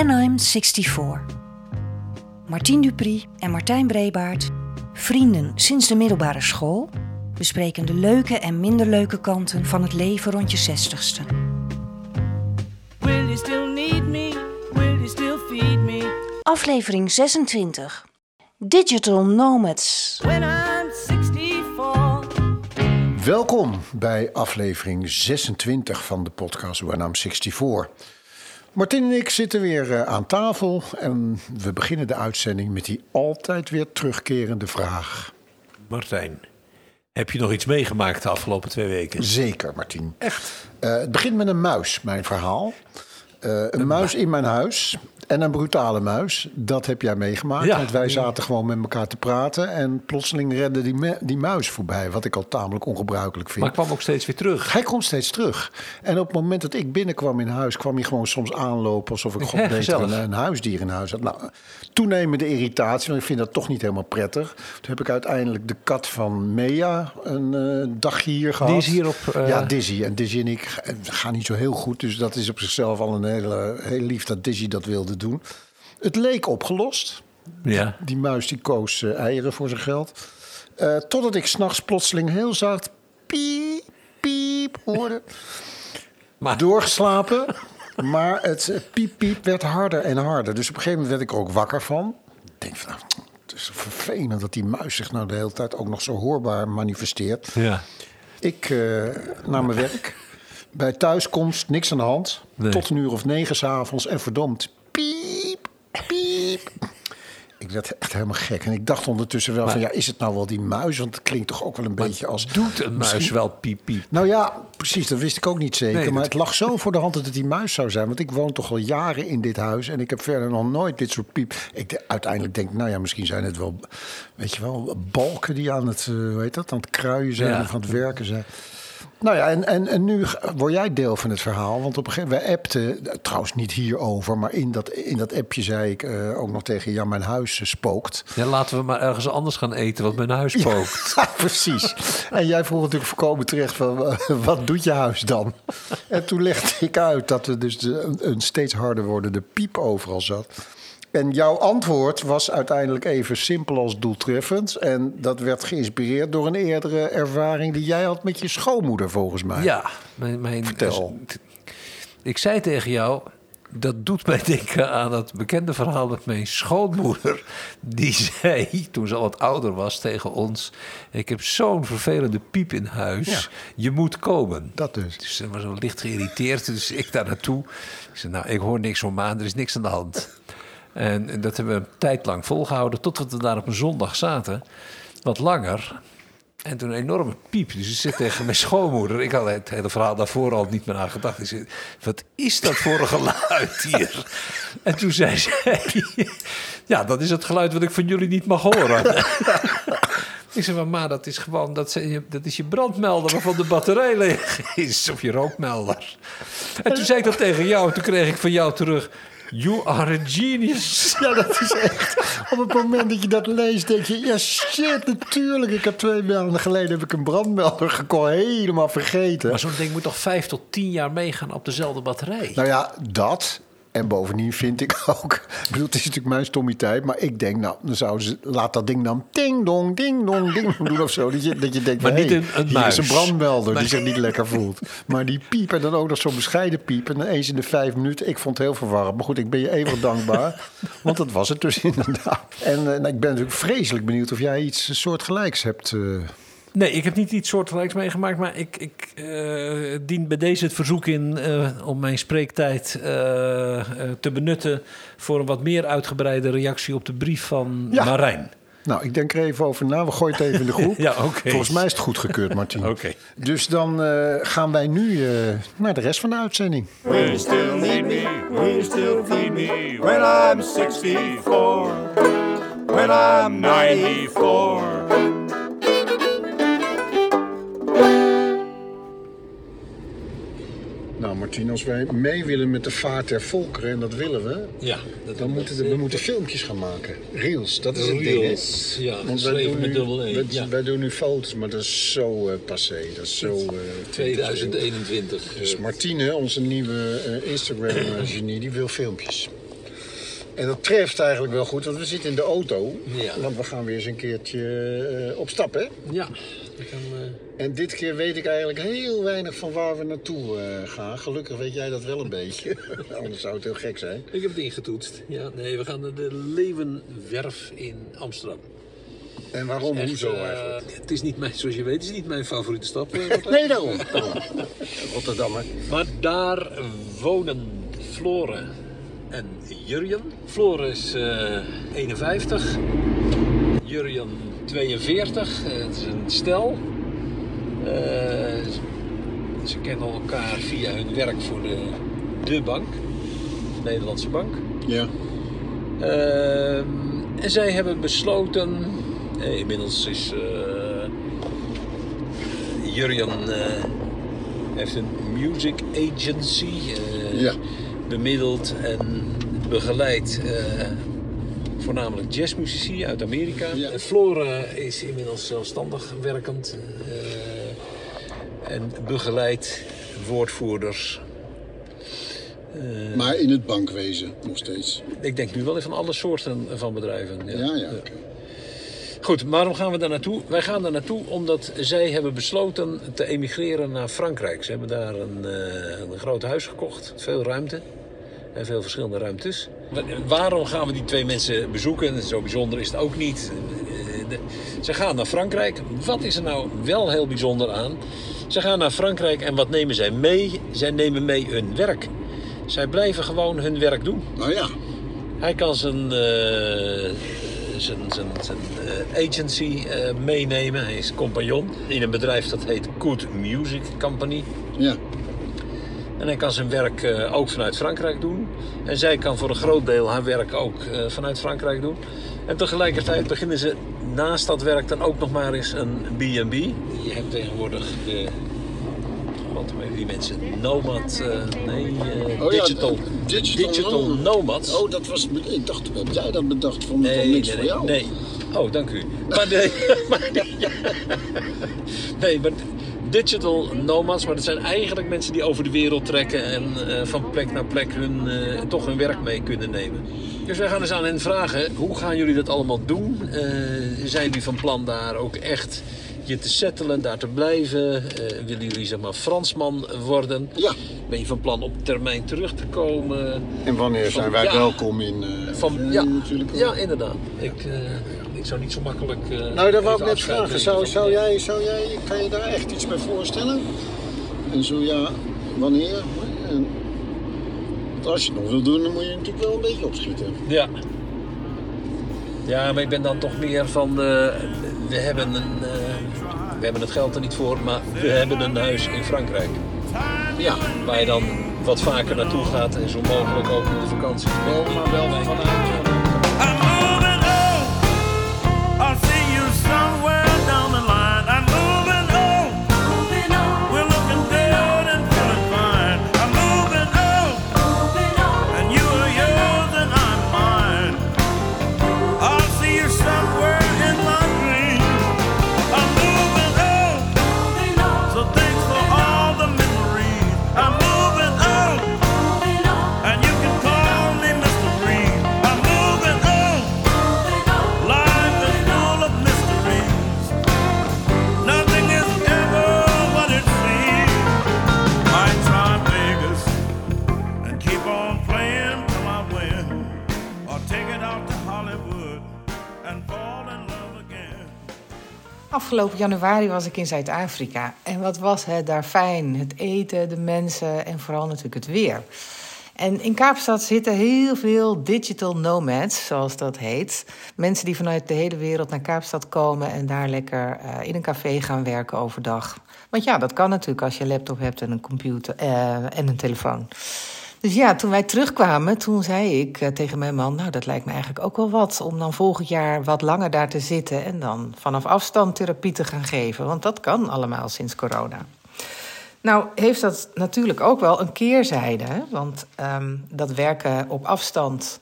When I'm 64. Martien Dupri en Martijn Brebaert, vrienden sinds de middelbare school, bespreken de leuke en minder leuke kanten van het leven rond je zestigste. Will you still need me? Will you still feed me? Aflevering 26. Digital Nomads. When I'm 64. Welkom bij aflevering 26 van de podcast When I'm 64. Martin en ik zitten weer eh, aan tafel en we beginnen de uitzending met die altijd weer terugkerende vraag. Martijn, heb je nog iets meegemaakt de afgelopen twee weken? Zeker, Martin. Echt? het begint met een muis, mijn verhaal. Eh, een muis in mijn huis en een brutale muis. Dat heb jij meegemaakt. Ja. Want wij zaten gewoon met elkaar te praten en plotseling redde die, die muis voorbij. Wat ik al tamelijk ongebruikelijk vind. Maar kwam ook steeds weer terug. Hij komt steeds terug. En op het moment dat ik binnenkwam in huis, kwam hij gewoon soms aanlopen alsof ik beter gezellig. een, een huisdier in huis had. Nou, toenemende irritatie, want ik vind dat toch niet helemaal prettig. Toen heb ik uiteindelijk de kat van Mea een eh, dagje hier gehad. Die is hier op, eh, Ja, Dizzy. En Dizzy en ik ga- gaan niet zo heel goed. Dus dat is op zichzelf al een hele, heel lief dat Dizzy dat wilde doen. Het leek opgelost. Ja. Die muis die koos eh, eieren voor zijn geld. Eh, totdat ik s'nachts plotseling heel zacht piep, piep hoorde. Maar Doorgeslapen. Maar het eh, piep, piep werd harder en harder. Dus op een gegeven moment werd ik er ook wakker van. Ik denk van, nou, het is vervelend dat die muis zich nou de hele tijd ook nog zo hoorbaar manifesteert. ja. Ik naar mijn werk. Bij thuiskomst niks aan de hand. Nee. Tot een uur of negen s'avonds. En verdomd, piep, piep. Ik werd echt helemaal gek. En ik dacht ondertussen wel van, ja, is het nou wel die muis? Want het klinkt toch ook wel een beetje als... Doet een muis wel piep piep? Nou ja, precies, dat wist ik ook niet zeker. Nee, maar het lag zo voor de hand dat het die muis zou zijn. Want ik woon toch al jaren in dit huis. En ik heb verder nog nooit dit soort piep. Ik de- uiteindelijk denk, nou ja, misschien zijn het wel, weet je wel, balken die aan het, eh, hoe heet dat, aan het kruien zijn Ja. of aan het werken zijn. Nou ja, en, en, en nu word jij deel van het verhaal. Want op een gegeven moment, wij appten, trouwens niet hierover, maar in dat, in dat appje zei ik eh, ook nog tegen ja, mijn huis eh, spookt. Ja, laten we maar ergens anders gaan eten, wat mijn huis spookt. Ja, precies. En jij vroeg natuurlijk voorkomen terecht van eh, wat doet je huis dan? En toen legde ik uit dat er dus de- een steeds harder wordende piep overal zat. En jouw antwoord was uiteindelijk even simpel als doeltreffend. En dat werd geïnspireerd door een eerdere ervaring die jij had met je schoonmoeder, volgens mij. Ja, mijn, mijn, Vertel. Ik zei tegen jou, dat doet mij denken aan dat bekende verhaal met mijn schoonmoeder. Die zei, toen ze al wat ouder was, tegen ons... ik heb zo'n vervelende piep in huis, Ja. je moet komen. Dat dus. Dus ze was zo licht geïrriteerd. Dus ik daar naartoe. Ik zei, nou, ik hoor niks van maan, er is niks aan de hand. En, dat hebben we een tijd lang volgehouden, totdat we daar op een zondag zaten. Wat langer. En toen een enorme piep. Dus ik zit tegen mijn schoonmoeder. Ik had het hele verhaal daarvoor al niet meer aan gedacht. Ik wat is dat voor een geluid hier? En toen zei zij... Ja, dat is het geluid wat ik van jullie niet mag horen. Ik zei, maar ma, dat is gewoon dat, ze- dat is je brandmelder waarvan de batterij leeg is. Of je rookmelder. En toen zei ik dat tegen jou. En toen kreeg ik van jou terug... You are a genius. Ja, dat is echt. Op het moment dat je dat leest, denk je: ja, shit, natuurlijk. Ik heb twee maanden geleden heb ik een brandmelder gekocht, helemaal vergeten. Maar zo'n ding moet toch vijf tot tien jaar meegaan op dezelfde batterij? Nou ja, dat. En bovendien vind ik ook. Ik bedoel, het is natuurlijk mijn stommiteit. Maar ik denk, nou, dan zouden ze. Laat dat ding dan ding dong, ding dong, ding dong doen of zo. Dat je, dat je denkt, Maar niet hey, een- een hier is een brandmelder die zich niet lekker voelt. Maar die piep en dan ook nog zo'n bescheiden piep. En eens in de vijf minuten. Ik vond het heel verwarrend. Maar goed, ik ben je eeuwig dankbaar. want dat was het dus inderdaad. En eh, nou, ik ben natuurlijk vreselijk benieuwd of jij iets soortgelijks hebt. eh, Nee, ik heb niet iets soortgelijks meegemaakt. Maar ik, ik eh, dien bij deze het verzoek in eh, om mijn spreektijd eh, eh, te benutten... voor een wat meer uitgebreide reactie op de brief van Ja. Marijn. Nou, ik denk er even over na. We gooien het even in de groep. Ja, oké. Volgens mij is het goedgekeurd, Martin. Oké. Dus dan eh, gaan wij nu eh, naar de rest van de uitzending. You still need me? You still feed me when I'm 64? When I'm 94? Nou, Martin, als wij mee willen met de vaart der volkeren, en dat willen we, Ja, dan moeten we, we moeten filmpjes gaan maken. Reels, dat is het ding. Reels, ja, Want wij doen, met nu, dubbel wij, ja. wij doen nu foto's, maar dat is zo eh, passé. Dat is zo... eh, 2021. Dus Martine, onze nieuwe eh, Instagram-genie, die wil filmpjes. En dat treft eigenlijk wel goed, want we zitten in de auto. Ja. Want we gaan weer eens een keertje eh, op stap, hè? Ja, eh, En dit keer weet ik eigenlijk heel weinig van waar we naartoe eh, gaan. Gelukkig weet jij dat wel een beetje. Anders zou het heel gek zijn. ik heb het ingetoetst. Ja, nee, we gaan naar de Leeuwenwerf in Amsterdam. En waarom? Echt, Hoezo eh, eigenlijk? het is niet mijn, zoals je weet, het is niet mijn favoriete stap. Rotterdam. Nee, daarom. Rotterdammer. Maar daar wonen Floren en Jurjen. Floren is eh, 51, Jurjen 42. Eh, het is een stel. Eh, ze kennen elkaar via hun werk voor de, de bank, de Nederlandse bank. Ja. Ehm, en zij hebben besloten, eh, inmiddels is eh Jurjen eh, heeft een music agency, eh, Ja. Bemiddeld en begeleidt eh, voornamelijk jazzmuzici uit Amerika. Ja. Flora is inmiddels zelfstandig werkend eh, en begeleidt woordvoerders. Eh, Maar in het bankwezen nog steeds. ik denk nu wel even van alle soorten van bedrijven. Ja, ja. Goed, waarom gaan we daar naartoe? Wij gaan daar naartoe omdat zij hebben besloten te emigreren naar Frankrijk. Ze hebben daar een, een groot huis gekocht, veel ruimte en veel verschillende ruimtes. Wa- Waarom gaan we die twee mensen bezoeken? Zo bijzonder is het ook niet. Eh, Ze gaan naar Frankrijk. Wat is er nou wel heel bijzonder aan? Ze gaan naar Frankrijk en wat nemen zij mee? Zij nemen mee hun werk. Zij blijven gewoon hun werk doen. Nou ja, Hij kan zijn, eh, zijn, zijn, zijn eh, agency meenemen. Hij is compagnon in een bedrijf dat heet Good Music Company. ja. En hij kan zijn werk eh, ook vanuit Frankrijk doen. En zij kan voor een groot deel haar werk ook eh, vanuit Frankrijk doen. En tegelijkertijd beginnen ze naast dat werk dan ook nog maar eens een B&B. Je hebt tegenwoordig de... Heet die mensen? Nomad, eh, nee, Oh ja, digital, digital digital nomad. nomads. Oh, dat was. Ik dacht, heb jij dat bedacht? Nee, dan niks nee, voor jou? nee. Oh, dank u. Maar nee, maar, nee, maar digital nomads, maar dat zijn eigenlijk mensen die over de wereld trekken en eh, van plek naar plek hun, eh, toch hun werk mee kunnen nemen. Dus wij gaan eens aan hen vragen, hoe gaan jullie dat allemaal doen? Eh, zijn jullie van plan daar ook echt je te settelen, daar te blijven? Willen jullie zeg maar Fransman worden? Ja. Ben je van plan op termijn terug te komen? En wanneer zijn wij Ja. welkom in... Van, Ja, ja, natuurlijk wel. ja, inderdaad. Ik, ik zou niet zo makkelijk. eh, Nou, dat wou ik net vragen. Zou, zou jij, zou jij, kan je daar echt iets bij voorstellen? En zo ja, wanneer? En, want als je het nog wil doen, dan moet je natuurlijk wel een beetje opschieten. Ja. Ja, maar ik ben dan toch meer van. eh, we, hebben een, eh, we hebben het geld er niet voor, maar we hebben een huis in Frankrijk. Ja, Waar je dan wat vaker naartoe gaat en zo mogelijk ook in de vakantie. Wel, maar wel vanuit. Afgelopen januari was ik in Zuid-Afrika. En wat was het daar fijn? Het eten, de mensen en vooral natuurlijk het weer. En in Kaapstad zitten heel veel digital nomads, zoals dat heet. Mensen die vanuit de hele wereld naar Kaapstad komen en daar lekker eh, in een café gaan werken overdag. Want ja, dat kan natuurlijk als je een laptop hebt en een computer eh, en een telefoon. Dus ja, toen wij terugkwamen, toen zei ik eh, tegen mijn man... nou, dat lijkt me eigenlijk ook wel wat om dan volgend jaar wat langer daar te zitten... en dan vanaf afstand therapie te gaan geven. Want dat kan allemaal sinds corona. Nou, heeft dat natuurlijk ook wel een keerzijde. Want ehm, dat werken op afstand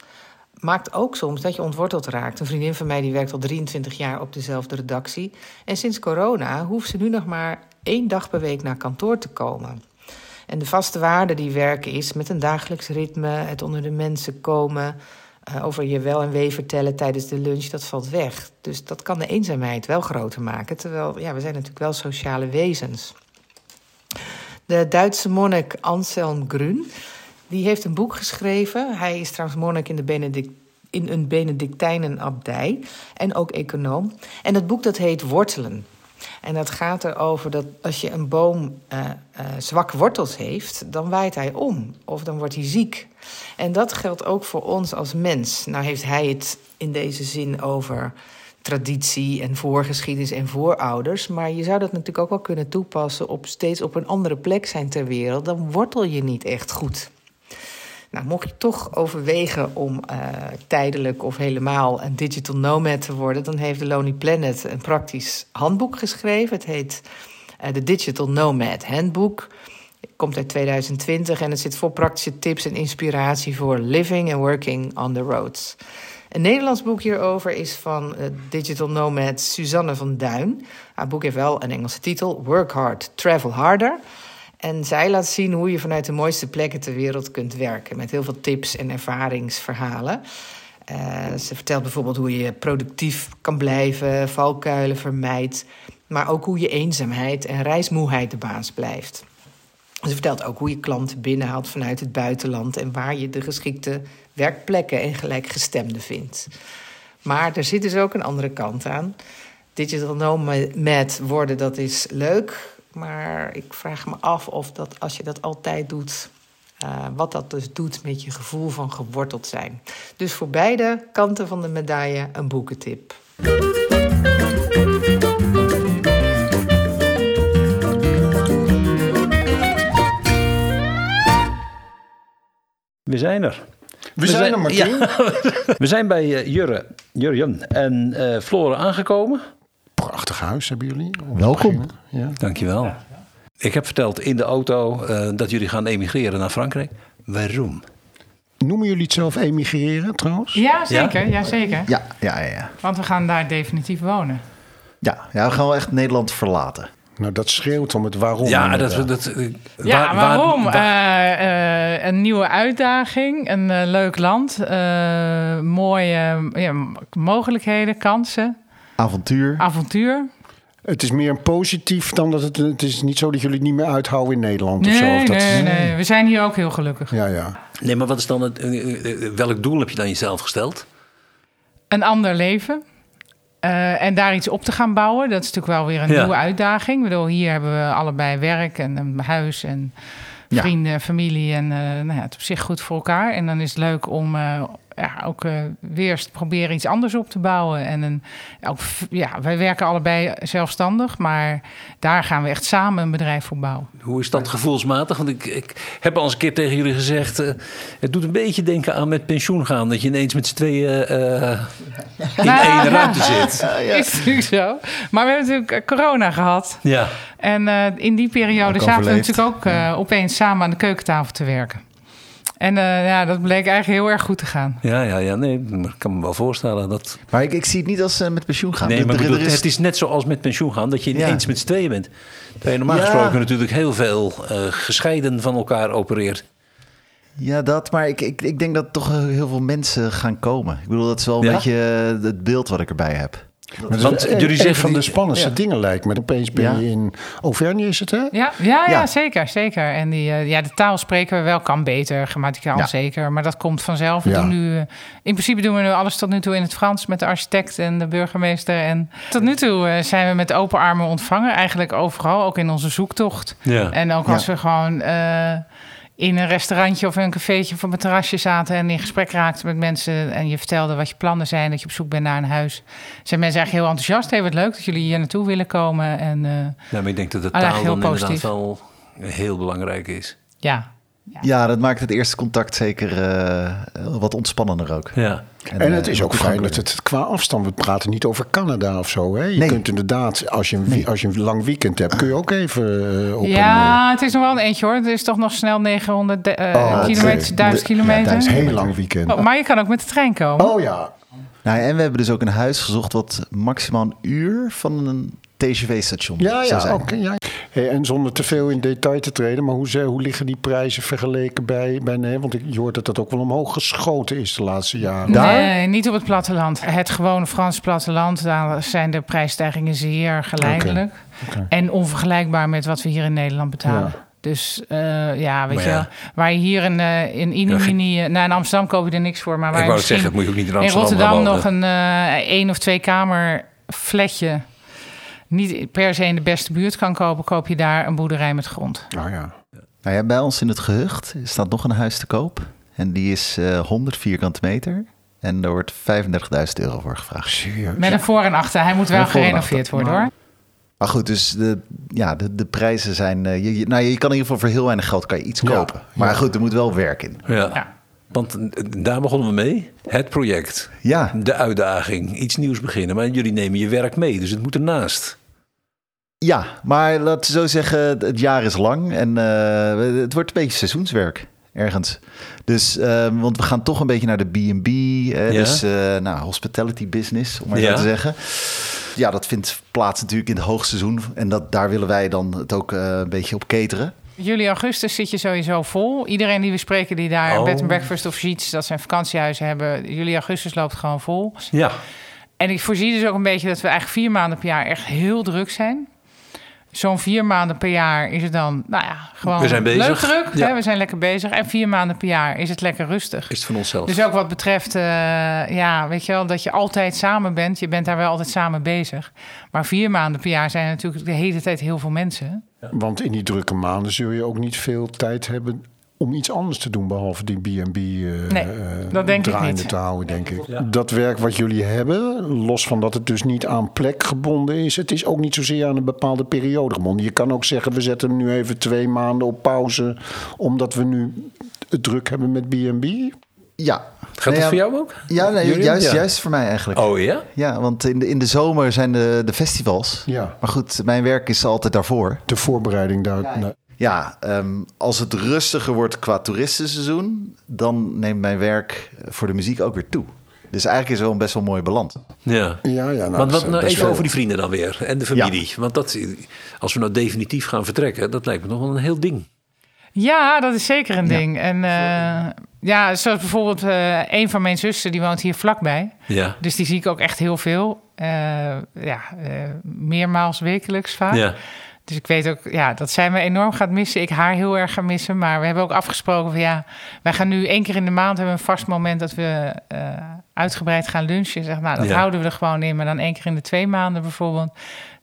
maakt ook soms dat je ontworteld raakt. Een vriendin van mij die werkt al 23 jaar op dezelfde redactie. En sinds corona hoeft ze nu nog maar één dag per week naar kantoor te komen. En de vaste waarde die werken is met een dagelijks ritme, het onder de mensen komen, eh, over je wel en wee vertellen tijdens de lunch, dat valt weg. Dus dat kan de eenzaamheid wel groter maken. Terwijl, ja, we zijn natuurlijk wel sociale wezens. De Duitse monnik Anselm Grün, die heeft een boek geschreven. Hij is trouwens monnik in, de Benedict, in een Benedictijnenabdij en ook econoom. En dat boek dat heet Wortelen. En dat gaat erover dat als je een boom eh, eh, zwakke wortels heeft, dan waait hij om of dan wordt hij ziek. En dat geldt ook voor ons als mens. Nou heeft hij het in deze zin over traditie en voorgeschiedenis en voorouders. Maar je zou dat natuurlijk ook wel kunnen toepassen op steeds op een andere plek zijn ter wereld. Dan wortel je niet echt goed. Nou, mocht je toch overwegen om eh, tijdelijk of helemaal een digital nomad te worden, dan heeft de Lonely Planet een praktisch handboek geschreven. Het heet eh, de Digital Nomad Handbook. Het komt uit 2020 en het zit vol praktische tips en inspiratie voor living and working on the roads. Een Nederlands boek hierover is van eh, digital nomad Suzanne van Duin. Haar boek heeft wel een Engelse titel: Work Hard, Travel Harder. En zij laat zien hoe je vanuit de mooiste plekken ter wereld kunt werken. Met heel veel tips en ervaringsverhalen. Uh, ze vertelt bijvoorbeeld hoe je productief kan blijven, valkuilen vermijdt. Maar ook hoe je eenzaamheid en reismoeheid de baas blijft. Ze vertelt ook hoe je klanten binnenhaalt vanuit het buitenland en waar je de geschikte werkplekken en gelijkgestemden vindt. Maar er zit dus ook een andere kant aan. Digital nomad worden, dat is leuk. Maar ik vraag me af of dat als je dat altijd doet, uh, wat dat dus doet met je gevoel van geworteld zijn. Dus voor beide kanten van de medaille een boekentip. We zijn er. We zijn er, Martin. Ja, we zijn bij uh, Jurre, Jurjen en uh, Floren aangekomen. Prachtig huis hebben jullie. Welkom. Ja. Dankjewel. Ik heb verteld in de auto uh, dat jullie gaan emigreren naar Frankrijk. Waarom? Noemen jullie het zelf emigreren trouwens? Ja, zeker. Ja? Ja, zeker. Ja, ja, ja, ja. Want we gaan daar definitief wonen. Ja, ja we gaan wel echt Nederland verlaten. Nou, dat schreeuwt om het waarom. Ja, dat, dat, uh, ja waar, waarom? Waar, waar... Uh, uh, een nieuwe uitdaging, een leuk land, mooie ja, mogelijkheden, kansen. Avontuur. Avontuur. Het is meer een positief dan dat het... Het is niet zo dat jullie het niet meer uithouden in Nederland nee, of zo. Of dat, nee, nee, we zijn hier ook heel gelukkig. Ja, ja. Nee, maar wat is dan het... Welk doel heb je dan jezelf gesteld? Een ander leven. Uh, en daar iets op te gaan bouwen, dat is natuurlijk wel weer een ja. nieuwe uitdaging. Ik bedoel, hier hebben we allebei werk en een huis en vrienden, ja. familie. En uh, nou ja, het op zich goed voor elkaar. En dan is het leuk om uh, ja, ook weer proberen iets anders op te bouwen. En een, ook, ja, wij werken allebei zelfstandig, maar daar gaan we echt samen een bedrijf voor bouwen. Hoe is dat gevoelsmatig? Want ik, ik heb al eens een keer tegen jullie gezegd... Uh, het doet een beetje denken aan met pensioen gaan. Dat je ineens met z'n tweeën uh, in nou, één ja. ruimte zit. Ja, ja. Is natuurlijk zo. Maar we hebben natuurlijk corona gehad. Ja. En uh, in die periode zaten we natuurlijk ook opeens samen aan de keukentafel te werken. En uh, ja, dat bleek eigenlijk heel erg goed te gaan. Ja, ja, ja nee, ik kan me wel voorstellen dat. Maar ik, ik zie het niet als uh, met pensioen gaan. Nee, maar bedoel, is... het is net zoals met pensioen gaan, dat je ineens ja. met z'n tweeën bent. Terwijl je normaal ja. gesproken natuurlijk heel veel uh, gescheiden van elkaar opereert. Ja, dat. Maar ik, ik, ik denk dat toch heel veel mensen gaan komen. Ik bedoel, dat is wel een ja? beetje het beeld wat ik erbij heb. Want jullie zeggen van de spannendste ja. dingen lijkt me. Opeens ben je in Auvergne, is het hè? Ja, ja, ja. ja zeker, zeker. En die, uh, ja, de taal spreken we wel, kan beter, grammaticaal zeker. Maar dat komt vanzelf. We doen nu, uh, in principe doen we nu alles tot nu toe in het Frans... met de architect en de burgemeester. En tot nu toe uh, zijn we met open armen ontvangen. Eigenlijk overal, ook in onze zoektocht. En ook als we gewoon in een restaurantje of een cafeetje of op een terrasje zaten en in gesprek raakten met mensen en je vertelde wat je plannen zijn, dat je op zoek bent naar een huis, zijn mensen eigenlijk heel enthousiast. Hey, wat leuk dat jullie hier naartoe willen komen. En, uh, ja, maar ik denk dat de taal dan inderdaad wel heel belangrijk is. Ja. Ja. ja, dat maakt het eerste contact zeker uh, wat ontspannender ook. Ja. En, en het uh, is ook fijn dat het qua afstand, we praten niet over Canada of zo. Hè? Je nee. kunt inderdaad, als je, een, nee. als je een lang weekend hebt, kun je ook even uh, op Ja, het is nog wel een eentje hoor. Het is toch nog snel 900 uh, oh, kilometer, 1000 kilometer. Ja, is een heel lang weekend. Oh, maar je kan ook met de trein komen. Oh ja. Nou, en we hebben dus ook een huis gezocht wat maximaal een uur van een TGV-station ja, zou ja, zijn. Okay, ja. Hey, en zonder te veel in detail te treden, maar hoe, ze- hoe liggen die prijzen vergeleken bij, bij nee? Want ik, je hoort dat dat ook wel omhoog geschoten is de laatste jaren. Nee, niet op het platteland. Het gewone Frans platteland, daar zijn de prijsstijgingen zeer geleidelijk. Oké. En onvergelijkbaar met wat we hier in Nederland betalen. Ja. Dus eh, ja, weet Maar je ja. wel, waar je hier in, eh in Inimini... eh, nou, in Amsterdam koop je er niks voor, maar waar Ik wou het zeggen, dat moet je ook niet in in Amsterdam Rotterdam gaan nog een eh één of twee kamer flatje... niet per se in de beste buurt kan kopen... koop je daar een boerderij met grond. Nou ja. Nou ja, bij ons in het gehucht staat nog een huis te koop. En die is eh 100 vierkante meter. En daar wordt 35.000 euro voor gevraagd. Serieus. Met een voor- en achter. Hij moet wel gerenoveerd worden, hoor. Maar goed, dus de, ja, de, de prijzen zijn... eh, je, je- nou, je kan in ieder geval voor heel weinig geld kan je iets Ja, kopen. Maar ja. goed, er moet wel werk in. Ja. Ja. Want eh, daar begonnen we mee. Het project. Ja, De uitdaging. Iets nieuws beginnen. Maar jullie nemen je werk mee. Dus het moet ernaast. Ja, maar laten we zo zeggen, het- jaar is lang. En eh, het wordt een beetje seizoenswerk ergens. Dus, eh, want we gaan toch een beetje naar de B&B. eh, Ja. Dus, eh, nou, hospitality business, om maar Ja. zo te zeggen. Ja, dat vindt plaats natuurlijk in het hoogseizoen. En dat, daar willen wij dan het ook eh, een beetje op cateren. Juli, augustus zit je sowieso vol. Iedereen die we spreken die daar Oh. bed and breakfast of sheets, dat zijn vakantiehuizen hebben. Juli, augustus loopt gewoon vol. Ja. En ik voorzie dus ook een beetje dat we eigenlijk vier maanden per jaar echt heel druk zijn. Zo'n vier maanden per jaar is het dan, nou ja, gewoon We zijn bezig. leuk druk. Ja. Hè? We zijn lekker bezig. En vier maanden per jaar is het lekker rustig. Is het van onszelf. Dus ook wat betreft, eh, ja, weet je wel, dat je altijd samen bent. Je bent daar wel altijd samen bezig. Maar vier maanden per jaar zijn natuurlijk de hele tijd heel veel mensen. Want in die drukke maanden zul je ook niet veel tijd hebben om iets anders te doen behalve die B&B Nee, dat denk ik draaiende niet. te houden, denk ik. Dat werk wat jullie hebben, los van dat het dus niet aan plek gebonden is, het is ook niet zozeer aan een bepaalde periode gebonden. Je kan ook zeggen, we zetten hem nu even twee maanden op pauze, omdat we nu het druk hebben met B&B. Ja. Gaat Nee, dat ja, voor jou ook? Ja, nee, juist, Ja. juist voor mij eigenlijk. Oh ja? Ja, want in de, in de zomer zijn de, de festivals. Ja. Maar goed, mijn werk is altijd daarvoor. De voorbereiding daar. Ja, ehm, als het rustiger wordt qua toeristenseizoen, dan neemt mijn werk voor de muziek ook weer toe. Dus eigenlijk is het wel een best wel mooie balans. Ja. Ja, ja, nou, Want wat, nou, even wel- over die vrienden dan weer. En de familie. Want dat, als we nou definitief gaan vertrekken, dat lijkt me nog wel een heel ding. Ja, dat is zeker een ding. En eh, ja, zoals bijvoorbeeld eh, een van mijn zussen, die woont hier vlakbij. Ja. Dus die zie ik ook echt heel veel. Eh, ja, eh, meermaals wekelijks vaak. Ja. Dus ik weet ook ja, dat zij me enorm gaat missen. Ik haar heel erg ga missen. Maar we hebben ook afgesproken van ja, wij gaan nu één keer in de maand hebben we een vast moment dat we eh, uitgebreid gaan lunchen. Zeg, nou, dat Ja. houden we er gewoon in. Maar dan één keer in de twee maanden bijvoorbeeld.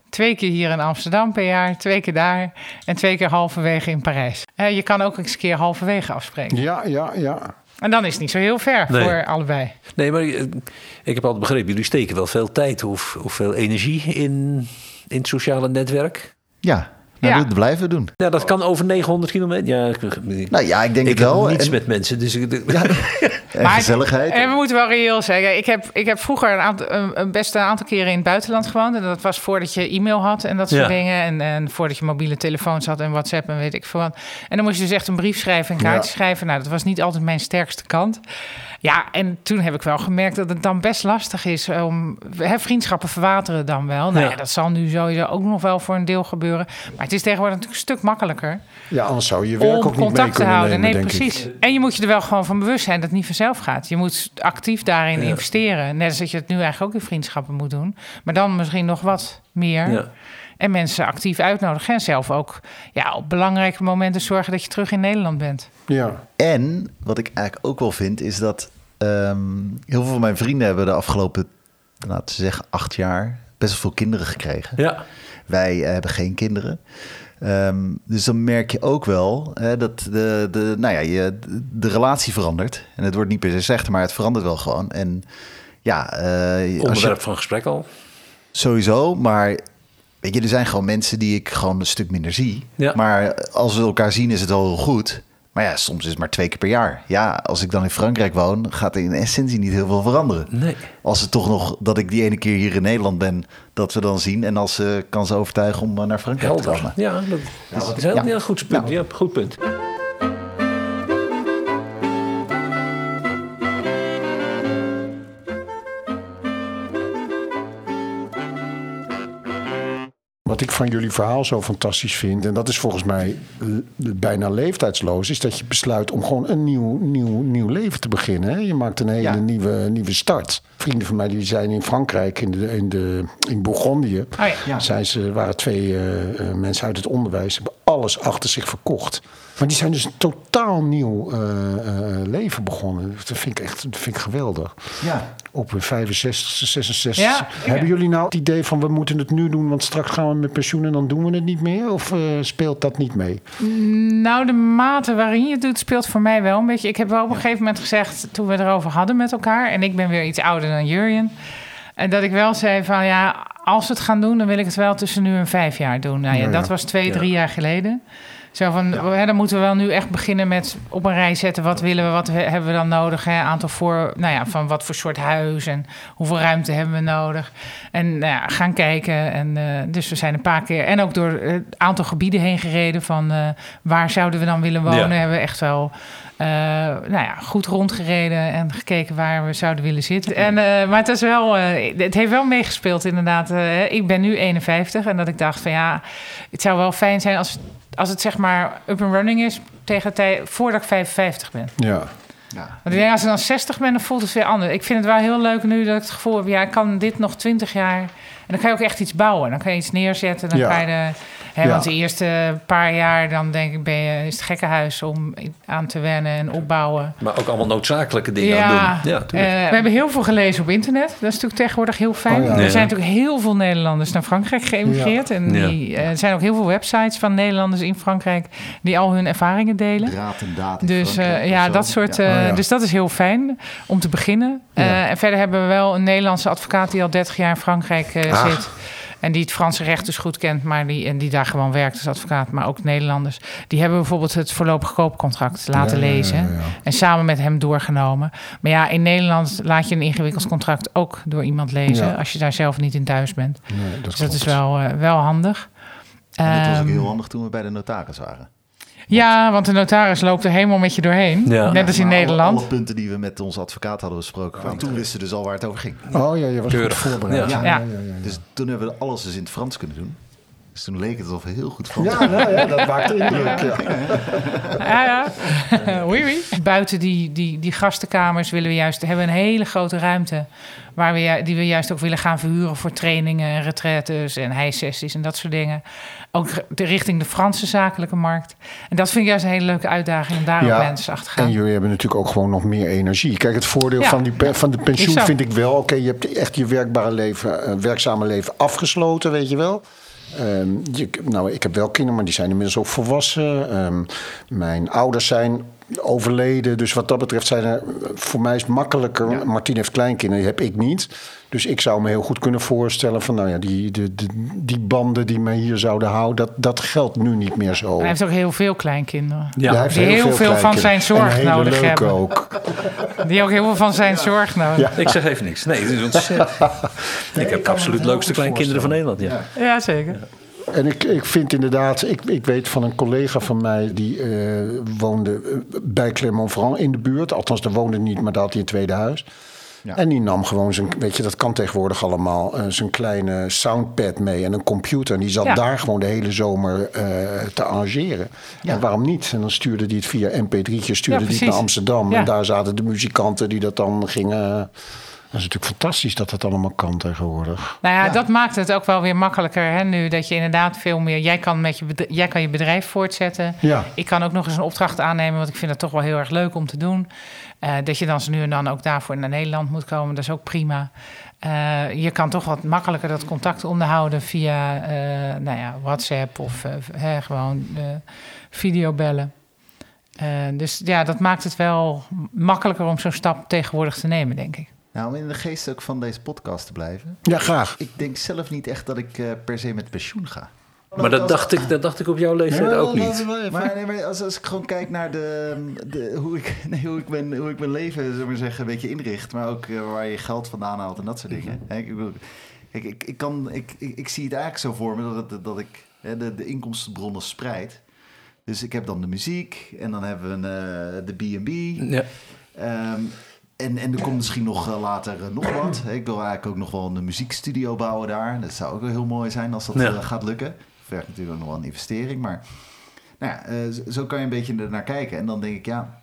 Twee keer hier in Amsterdam per jaar, twee keer daar en twee keer halverwege in Parijs. Eh, je kan ook eens een keer halverwege afspreken. Ja, ja, ja. En dan is het niet zo heel ver Nee. voor allebei. Nee, maar ik heb altijd begrepen, jullie steken wel veel tijd of, of veel energie in, in het sociale netwerk. Ja, nou, Ja. dat blijven we doen. Ja, dat kan over 900 kilometer. Ja, ik, Nou ja, ik denk ik het wel. heb niets En- met mensen, dus ik, En Maar- gezelligheid. En we moeten wel reëel zeggen. Ik heb, ik heb vroeger een, aantal, een, een best een aantal keren in het buitenland gewoond. En dat was voordat je e-mail had en dat soort Ja. dingen. En, en voordat je mobiele telefoons had en WhatsApp en weet ik veel wat. En dan moest je dus echt een brief schrijven, een kaartje Ja. schrijven. Nou, dat was niet altijd mijn sterkste kant. Ja, en toen heb ik wel gemerkt dat het dan best lastig is om... Hè, vriendschappen verwateren dan wel. Nou Ja. ja, dat zal nu sowieso ook nog wel voor een deel gebeuren. Maar het is tegenwoordig natuurlijk een stuk makkelijker Ja, anders zou je werk om ook niet mee contact te houden. nemen, Nee, denk precies. ik. En je moet je er wel gewoon van bewust zijn dat het niet vanzelf gaat. Je moet actief daarin Ja. investeren. Net als dat je het nu eigenlijk ook in vriendschappen moet doen. Maar dan misschien nog wat meer. Ja. En mensen actief uitnodigen. En zelf ook ja, op belangrijke momenten zorgen dat je terug in Nederland bent. Ja. En wat ik eigenlijk ook wel vind, is dat ehm, heel veel van mijn vrienden hebben de afgelopen, laten we zeggen, acht jaar best wel veel kinderen gekregen. ja. Wij eh, hebben geen kinderen. Ehm, dus dan merk je ook wel hè, dat de, de, nou ja, je, de relatie verandert. En het wordt niet per se slechter, maar het verandert wel gewoon. En ja, eh, je, onderwerp van gesprek al. sowieso, maar weet je, er zijn gewoon mensen die ik gewoon een stuk minder zie. Ja. Maar als we elkaar zien is het wel heel goed. Maar ja, soms is het maar twee keer per jaar. Ja, als ik dan in Frankrijk woon, gaat er in essentie niet heel veel veranderen. Nee. Als het toch nog, dat ik die ene keer hier in Nederland ben, dat we dan zien. En als ze kan ze overtuigen om eh, naar Frankrijk te komen. Ja, dat, dat is een heel Ja. ja, goed punt. Ja, goed punt. Wat ik van jullie verhaal zo fantastisch vind... en dat is volgens mij eh, bijna leeftijdsloos... is dat je besluit om gewoon een nieuw, nieuw, nieuw leven te beginnen. Hè? Je maakt een hele Ja. nieuwe, nieuwe start. Vrienden van mij die zijn in Frankrijk, in, de, in, de, in Bourgondië... Oh ja. Ja. Zijn ze, waren twee eh, eh, mensen uit het onderwijs, hebben alles achter zich verkocht. Maar die zijn dus een totaal nieuw eh, eh, leven begonnen. Dat vind ik echt dat vind ik geweldig. Ja. Op hun 65, 66. Ja, Hebben jullie nou het idee van we moeten het nu doen, want straks gaan we met pensioen en dan doen we het niet meer? Of eh, speelt dat niet mee? Nou, de mate waarin je het doet speelt voor mij wel een beetje. Ik heb wel op een gegeven moment gezegd, toen we erover hadden met elkaar... en ik ben weer iets ouder dan Jurjen... en dat ik wel zei van ja, als we het gaan doen... dan wil ik het wel tussen nu en vijf jaar doen. Nou ja, dat was twee, drie jaar geleden. Zo van, hè, dan moeten we wel nu echt beginnen met op een rij zetten... wat willen we, wat hebben we dan nodig? Hè? Aantal voor, nou ja, van wat voor soort huis en hoeveel ruimte hebben we nodig? En nou ja, gaan kijken. En, eh, dus we zijn een paar keer en ook door een aantal gebieden heen gereden... van eh, waar zouden we dan willen wonen? Ja. Hebben we echt wel eh, nou ja, goed rondgereden en gekeken waar we zouden willen zitten. En, maar het, is wel, het heeft wel meegespeeld inderdaad. Ik ben nu 51 en dat ik dacht van ja, het zou wel fijn zijn als, als het zeg maar up and running is tegen tijd voordat ik 55 ben. Ja. Ja. Want ik denk als ik dan 60 ben, dan voelt het weer anders. Ik vind het wel heel leuk nu dat ik het gevoel heb, ja, ik kan dit nog 20 jaar. En dan kan je ook echt iets bouwen. Dan kan je iets neerzetten. Dan Ja. kan je de, hè, Ja. Want de eerste paar jaar, dan denk ik, ben je, is het gekkenhuis om aan te wennen en opbouwen. Maar ook allemaal noodzakelijke dingen aan doen. Ja, eh, we hebben heel veel gelezen op internet. Dat is natuurlijk tegenwoordig heel fijn. Oh ja. Er zijn natuurlijk heel veel Nederlanders naar Frankrijk geëmigreerd. En Ja. die, eh, er zijn ook heel veel websites van Nederlanders in Frankrijk die al hun ervaringen delen. Draad en daad in Dus eh, ja, dat soort. Ja. Oh, ja. Dus dat is heel fijn om te beginnen. Eh, en verder hebben we wel een Nederlandse advocaat die al 30 jaar in Frankrijk Ah. zit. En die het Franse recht dus goed kent, maar die, en die daar gewoon werkt als advocaat, maar ook Nederlanders. Die hebben bijvoorbeeld het voorlopig koopcontract laten Ja, ja, ja, lezen. ja. En samen met hem doorgenomen. Maar ja, in Nederland laat je een ingewikkeld contract ook door iemand lezen. Ja. Als je daar zelf niet in thuis bent. Nee, dat Dus dat is wel, eh, wel handig. En dat was ook Ehm, heel handig toen we bij de notaris waren. Ja, want de notaris loopt er helemaal met je doorheen. Ja. Net als in Nederland. Alle punten die we met onze advocaat hadden besproken. kwamen. Toen wisten we dus al waar het over ging. Oh ja, je was Keurig. goed voorbereid. Ja. Ja. Dus toen hebben we alles dus in het Frans kunnen doen. Dus toen leek het alsof heel goed Frans Ja, nou ja, dat maakt indruk. Ja. Ja, ja. oui, oui. Buiten die, die, die gastenkamers willen we juist hebben we een hele grote ruimte. Waar we, die we juist ook willen gaan verhuren voor trainingen en retraites en hijsessies en dat soort dingen. Ook de, richting de Franse zakelijke markt. En dat vind ik juist een hele leuke uitdaging om daar ook mensen achter te gaan. En jullie hebben natuurlijk ook gewoon nog meer energie. Kijk, het voordeel Ja. van, die, van de pensioen vind ik wel... oké, je hebt echt je werkbare leven, eh, werkzame leven afgesloten, weet je wel. Ehm, je, nou, ik heb wel kinderen, maar die zijn inmiddels ook volwassen. Ehm, mijn ouders zijn overleden. Dus wat dat betreft zijn er... Voor mij is het makkelijker. Martien heeft kleinkinderen, die heb ik niet. Dus ik zou me heel goed kunnen voorstellen van... nou ja, die, de, de, die banden die mij hier zouden houden... dat, dat geldt nu niet meer zo. Hij heeft ook heel veel kleinkinderen. Ja. Hij heeft Die heel veel van zijn zorg En hele nodig leuke hebben. ook. Die ook heel veel van zijn zorg nodig. Ja. Ik zeg even niks. Nee, het is ontzettend. ik heb absoluut leukste kleinkinderen van Nederland. Ja. Ja, zeker. En ik, ik vind inderdaad, ik, ik weet van een collega van mij die eh, woonde eh, bij Clermont-Ferrand in de buurt. Althans, daar woonde niet, maar daar had hij een tweede huis. Ja. En die nam gewoon zijn, weet je, dat kan tegenwoordig allemaal, eh, zijn kleine soundpad mee en een computer. En die zat Ja. daar gewoon de hele zomer te arrangeren. En waarom niet? En dan stuurde hij het via mp3'tje, stuurde hij het naar Amsterdam. En daar zaten de muzikanten die dat dan gingen... Dat is natuurlijk fantastisch dat dat allemaal kan tegenwoordig. Nou ja, dat maakt het ook wel weer makkelijker hè, nu. Dat je inderdaad veel meer... Jij kan, met je, bedrijf, jij kan je bedrijf voortzetten. Ja. Ik kan ook nog eens een opdracht aannemen... want ik vind het toch wel heel erg leuk om te doen. Eh, dat je dan zo nu en dan ook daarvoor naar Nederland moet komen. Dat is ook prima. Eh, je kan toch wat makkelijker dat contact onderhouden... via eh, nou ja, WhatsApp of hè, gewoon eh, videobellen. Dus ja, dat maakt het wel makkelijker om zo'n stap tegenwoordig te nemen, denk ik. Nou, om in de geest ook van deze podcast te blijven. Ja, graag. Ik denk zelf niet echt dat ik eh, per se met pensioen ga. Maar dat dacht, ik, dat dacht ik op jouw leeftijd ook niet. Maar, nee, maar als, als ik gewoon kijk naar de, de, hoe, ik, nee, hoe, ik mijn, hoe ik mijn leven zullen we maar zeggen, een beetje inricht. Maar ook eh, waar je geld vandaan haalt en dat soort dingen. Hè, ik, bedoel, kijk, ik, ik, kan, ik, ik, ik zie het eigenlijk zo voor me dat, het- dat ik hè, de, de inkomstenbronnen spreid. Dus ik heb dan de muziek en dan hebben we een, eh, de B&B. Ja. Ehm, en, en er komt misschien nog eh, later eh, nog wat. Ik wil eigenlijk ook nog wel een muziekstudio bouwen daar. Dat zou ook wel heel mooi zijn als dat Ja. eh, gaat lukken. Vergt natuurlijk ook nog wel een investering, maar nou ja, zo- kan je een beetje er naar kijken. En dan denk ik, ja,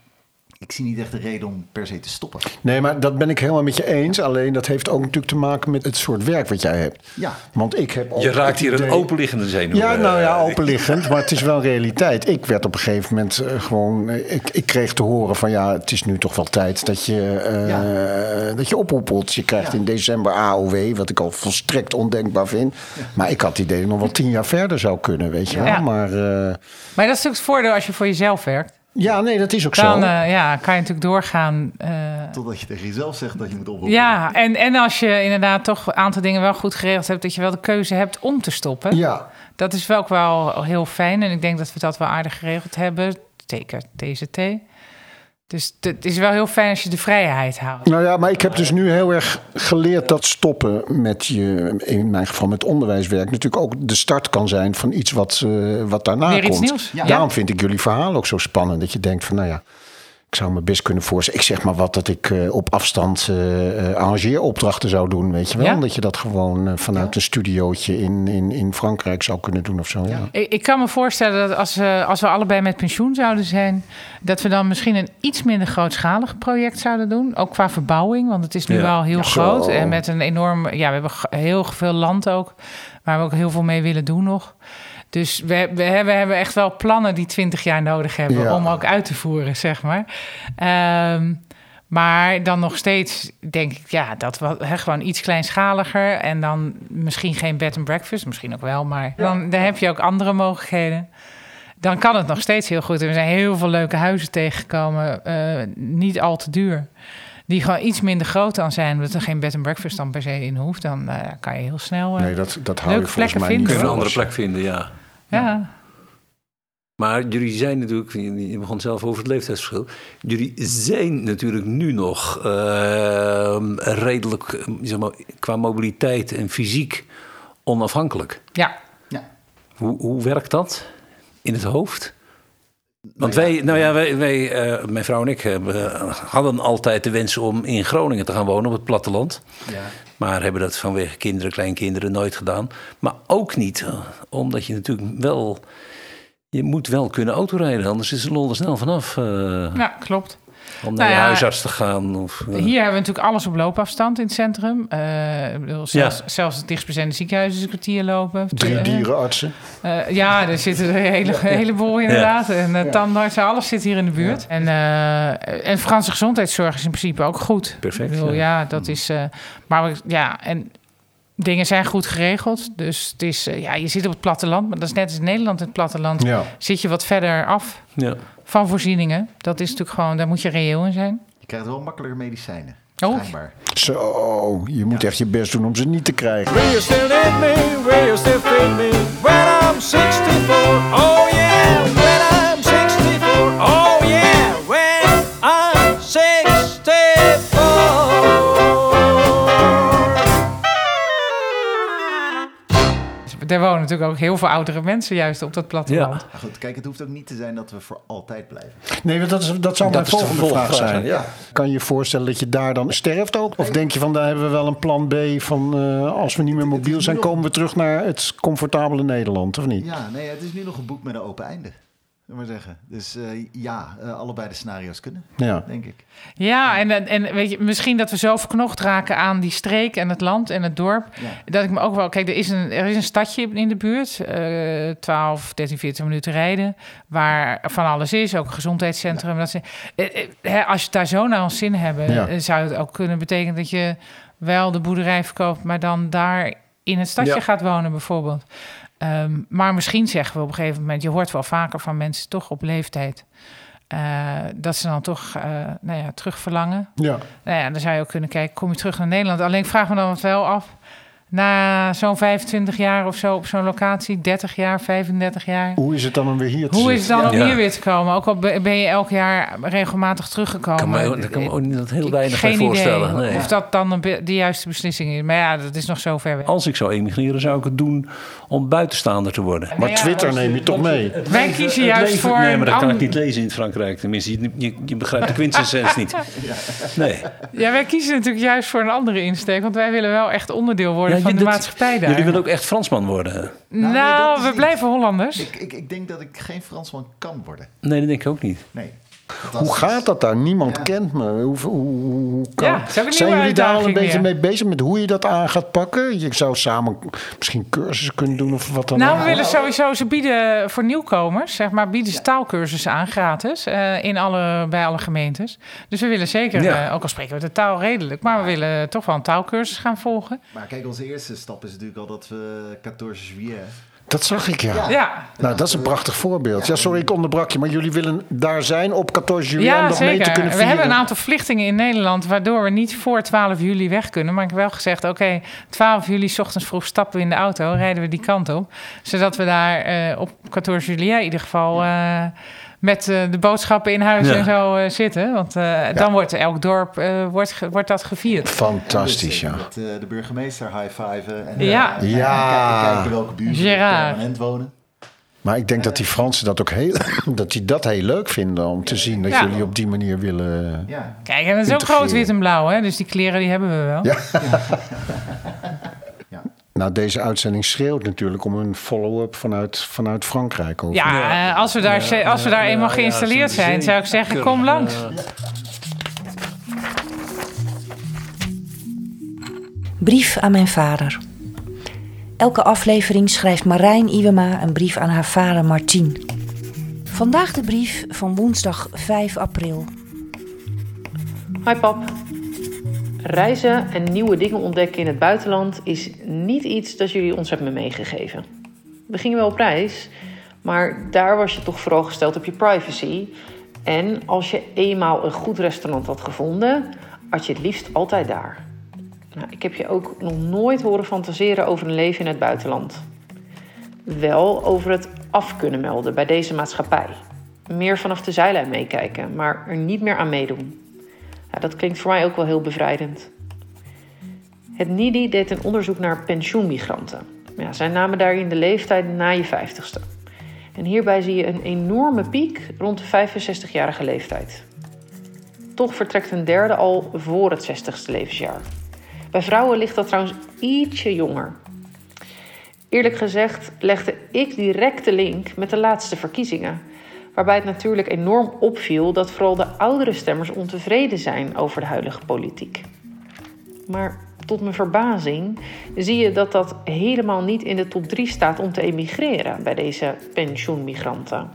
ik zie niet echt de reden om per se te stoppen. Nee, maar dat ben ik helemaal met je eens. Alleen dat heeft ook natuurlijk te maken met het soort werk wat jij hebt. Ja. Want ik heb Je raakt hier een openliggende zenuw. Ja, nou ja, eh, openliggend, maar het is wel realiteit. Ik werd op een gegeven moment eh, gewoon... eh, Ik, ik kreeg te horen van ja, het is nu toch wel tijd dat je, eh, dat je ophoepelt. Je krijgt Ja. in december AOW, wat ik al volstrekt ondenkbaar vind. Maar ik had het idee dat ik nog wel tien jaar verder zou kunnen, weet je wel. Ja. Maar eh, Maar dat is natuurlijk het voordeel als je voor jezelf werkt. Ja, nee, dat is ook Dan zo. eh, ja, kan je natuurlijk doorgaan. eh, Totdat je tegen jezelf zegt dat je moet oproepen. ja, en, en als je inderdaad toch een aantal dingen wel goed geregeld hebt... dat je wel de keuze hebt om te stoppen. Ja, Dat is wel ook wel heel fijn. En ik denk dat we dat wel aardig geregeld hebben. Zeker TZT. Dus het is wel heel fijn als je de vrijheid houdt. Nou ja, maar ik heb dus nu heel erg geleerd dat stoppen met je, in mijn geval met onderwijswerk, natuurlijk ook de start kan zijn van iets wat, eh, wat daarna Weer iets komt. nieuws. Ja. Daarom vind ik jullie verhaal ook zo spannend. Dat je denkt van, nou ja, ik zou me best kunnen voorstellen. Ik zeg maar wat dat ik eh, op afstand eh eh, arrangeeropdrachten zou doen, weet je wel. Ja. Dat je dat gewoon vanuit een studiootje in, in, in Frankrijk zou kunnen doen of zo. Ja. Ik, ik kan me voorstellen dat als, we als we allebei met pensioen zouden zijn... dat we dan misschien een iets minder grootschalig project zouden doen. Ook qua verbouwing, want het is nu Ja. wel heel Ja, groot. zo. En met een enorm... Ja, we hebben heel veel land ook... waar we ook heel veel mee willen doen nog. Dus we, we, hebben, we hebben echt wel plannen die 20 jaar nodig hebben... Ja. om ook uit te voeren, zeg maar. Ehm, maar dan nog steeds denk ik, ja, dat we hè, gewoon iets kleinschaliger. En dan misschien geen bed and breakfast, misschien ook wel, maar dan, dan heb je ook andere mogelijkheden. Dan kan het nog steeds heel goed. En we zijn heel veel leuke huizen tegengekomen, eh, niet al te duur. Die gewoon iets minder groot dan zijn, omdat er geen bed and breakfast dan per se in hoeft. Dan eh, kan je heel snel. eh, Nee, dat, dat hou Leuke je volgens plekken mij vinden, niet Kunnen een andere plek vinden, ja. Ja. Maar jullie zijn natuurlijk, je begon zelf over het leeftijdsverschil. Jullie zijn natuurlijk nu nog eh, redelijk, zeg maar, qua mobiliteit en fysiek onafhankelijk. ja. Ja. Hoe, hoe werkt dat in het hoofd? Want wij, nou ja, wij, wij eh, mijn vrouw en ik hadden altijd de wens om in Groningen te gaan wonen op het platteland. Ja. Maar hebben dat vanwege kinderen, kleinkinderen nooit gedaan. Maar ook niet, eh, omdat je natuurlijk wel... Je moet wel kunnen autorijden, anders is er snel vanaf. eh, ja, klopt. Om naar Nou je ja, huisarts te gaan. Of, eh, Hier hebben we natuurlijk alles op loopafstand in het centrum. Eh, ik bedoel, zelfs, Ja. zelfs het dichtstbijzijnde ziekenhuis is een kwartier lopen. Drie Eh, dierenartsen. eh, ja, er zitten er een, hele, heleboel inderdaad. En uh, tandartsen, alles zit hier in de buurt. En, eh, en Franse gezondheidszorg is in principe ook goed. Perfect, Ik bedoel, ja. ja, dat is... eh, maar we- ja, en dingen zijn goed geregeld. Dus het is, ja, je zit op het platteland. Maar dat is net als in Nederland het platteland. Ja. Zit je wat verder af ja. Van voorzieningen. Dat is natuurlijk gewoon, daar moet je reëel in zijn. Je krijgt wel makkelijker medicijnen. Oh. Schijnbaar. Zo, je moet echt je best doen om ze niet te krijgen. Will you still need me? Will you still feed me when I'm 64? Oh yeah, Er wonen natuurlijk ook heel veel oudere mensen juist op dat platteland. Maar goed, kijk, het hoeft ook niet te zijn dat we voor altijd blijven. Nee, want dat, is, dat zou Dat mijn volgende vraag zijn. ja. Kan je je voorstellen dat je daar dan sterft ook? Of denk je van, daar hebben we wel een plan B van... eh, als we niet meer mobiel zijn, komen we terug naar het comfortabele Nederland, of niet? Ja, nee, het is nu nog een boek met een open einde. Maar zeggen. Dus eh, ja, eh, allebei de scenario's kunnen, Ja. denk ik. Ja, en, en weet je, misschien dat we zo verknocht raken aan die streek en het land en het dorp. Ja. Dat ik me ook wel. Kijk, er is een, er is een stadje in de buurt, eh 12, 13, 14 minuten rijden. Waar van alles is, ook een gezondheidscentrum. Dat ze, eh, hè, als je daar zo naar ons zin hebben, Ja. zou het ook kunnen betekenen dat je wel de boerderij verkoopt, maar dan daar in het stadje Ja. gaat wonen, bijvoorbeeld. Ehm, maar misschien zeggen we op een gegeven moment, je hoort wel vaker van mensen toch op leeftijd. eh, dat ze dan toch eh, nou ja, terug verlangen. Ja. Nou ja, dan zou je ook kunnen kijken, kom je terug naar Nederland? Alleen ik vraag me dan wel af, Na zo'n 25 jaar of zo op zo'n locatie, 30 jaar, 35 jaar. Hoe is het dan om weer hier te Hoe is het dan om Ja. hier weer te komen? Ook al be- ben je elk jaar regelmatig teruggekomen. kan me, daar kan me ook niet dat heel weinig Geen bij voorstellen. idee Nee. of dat dan de, juiste beslissing is. Maar ja, dat is nog zo ver weg. Als ik zou emigreren, zou ik het doen om buitenstaander te worden. Maar Twitter neem je toch mee? Wij kiezen juist voor Nee, maar een dat kan ik niet lezen in Frankrijk. Tenminste, je, je, je begrijpt de quintessens niet. Nee. Ja, wij kiezen natuurlijk juist voor een andere insteek. Want wij willen wel echt onderdeel worden Ja, van je- de dat- maatschappij daar. Jullie willen ook echt Fransman worden. Nou, nee, we blijven Hollanders. Ik, ik, ik denk dat ik geen Fransman kan worden. Nee, dat denk ik ook niet. Nee. Hoe gaat dat daar? Niemand Ja. kent me. Hoe, hoe, hoe kan... Ja, Zijn jullie daar al een beetje mee bezig met hoe je dat aan gaat pakken? Je zou samen misschien cursussen kunnen doen of wat dan Nou, ook. we willen sowieso, ze bieden voor nieuwkomers, zeg maar, bieden ze taalkursussen aan gratis eh, in alle, bij alle gemeentes. Dus we willen zeker, Ja. eh, ook al spreken we de taal redelijk, maar we willen toch wel een taalkursus gaan volgen. Maar kijk, onze eerste stap is natuurlijk al dat we 14 juillet... Dat zag ik, ja. Ja, Nou, dat is een prachtig voorbeeld. Ja, sorry, ik onderbrak je, maar jullie willen daar zijn op 14 juli om ja dat mee te kunnen We vieren. hebben een aantal verplichtingen in Nederland, waardoor we niet voor 12 juli weg kunnen. Maar ik heb wel gezegd, oké, 12 juli, 's ochtends vroeg stappen we in de auto, rijden we die kant op. Zodat we daar eh, op 14 juli in ieder geval eh, met eh, de boodschappen in huis Ja. en zo eh, zitten. Want eh, dan wordt elk dorp eh, wordt, ge- wordt dat gevierd. Fantastisch, ja. Met eh, de burgemeester high-fiven. En, Ja. eh, en- Ja. en kijken welke er Gerard. permanent wonen. Maar ik denk dat die Fransen dat ook heel, dat die dat heel leuk vinden om te zien dat Ja. jullie op die manier willen. Ja. Kijk, en het is ook Integreren. rood, wit en blauw, hè? Dus die kleren die hebben we wel. Ja. Nou, deze uitzending schreeuwt natuurlijk om een follow-up vanuit, vanuit Frankrijk. Over. Ja, eh, als we daar, als we daar eenmaal ja, geïnstalleerd zijn, zou ik zeggen, kom langs. Brief aan mijn vader. Elke aflevering schrijft Marijn Iwema een brief aan haar vader Martien. Vandaag de brief van woensdag 5 april. Hi pap. Reizen en nieuwe dingen ontdekken in het buitenland is niet iets dat jullie ons hebben meegegeven. We gingen wel op reis, maar daar was je toch vooral gesteld op je privacy. En als je eenmaal een goed restaurant had gevonden, had je het liefst altijd daar. Nou, ik heb je ook nog nooit horen fantaseren over een leven in het buitenland. Wel over het af kunnen melden bij deze maatschappij. Meer vanaf de zijlijn meekijken, maar er niet meer aan meedoen. Ja, dat klinkt voor mij ook wel heel bevrijdend. Het NIDI deed een onderzoek naar pensioenmigranten. Ja, zij namen daarin de leeftijd na je 50ste. En hierbij zie je een enorme piek rond de 65-jarige leeftijd. Toch vertrekt een derde al voor het 60ste levensjaar. Bij vrouwen ligt dat trouwens ietsje jonger. Eerlijk gezegd legde ik direct de link met de laatste verkiezingen. Waarbij het natuurlijk enorm opviel dat vooral de oudere stemmers ontevreden zijn over de huidige politiek. Maar tot mijn verbazing zie je dat dat helemaal niet in de top 3 staat om te emigreren bij deze pensioenmigranten.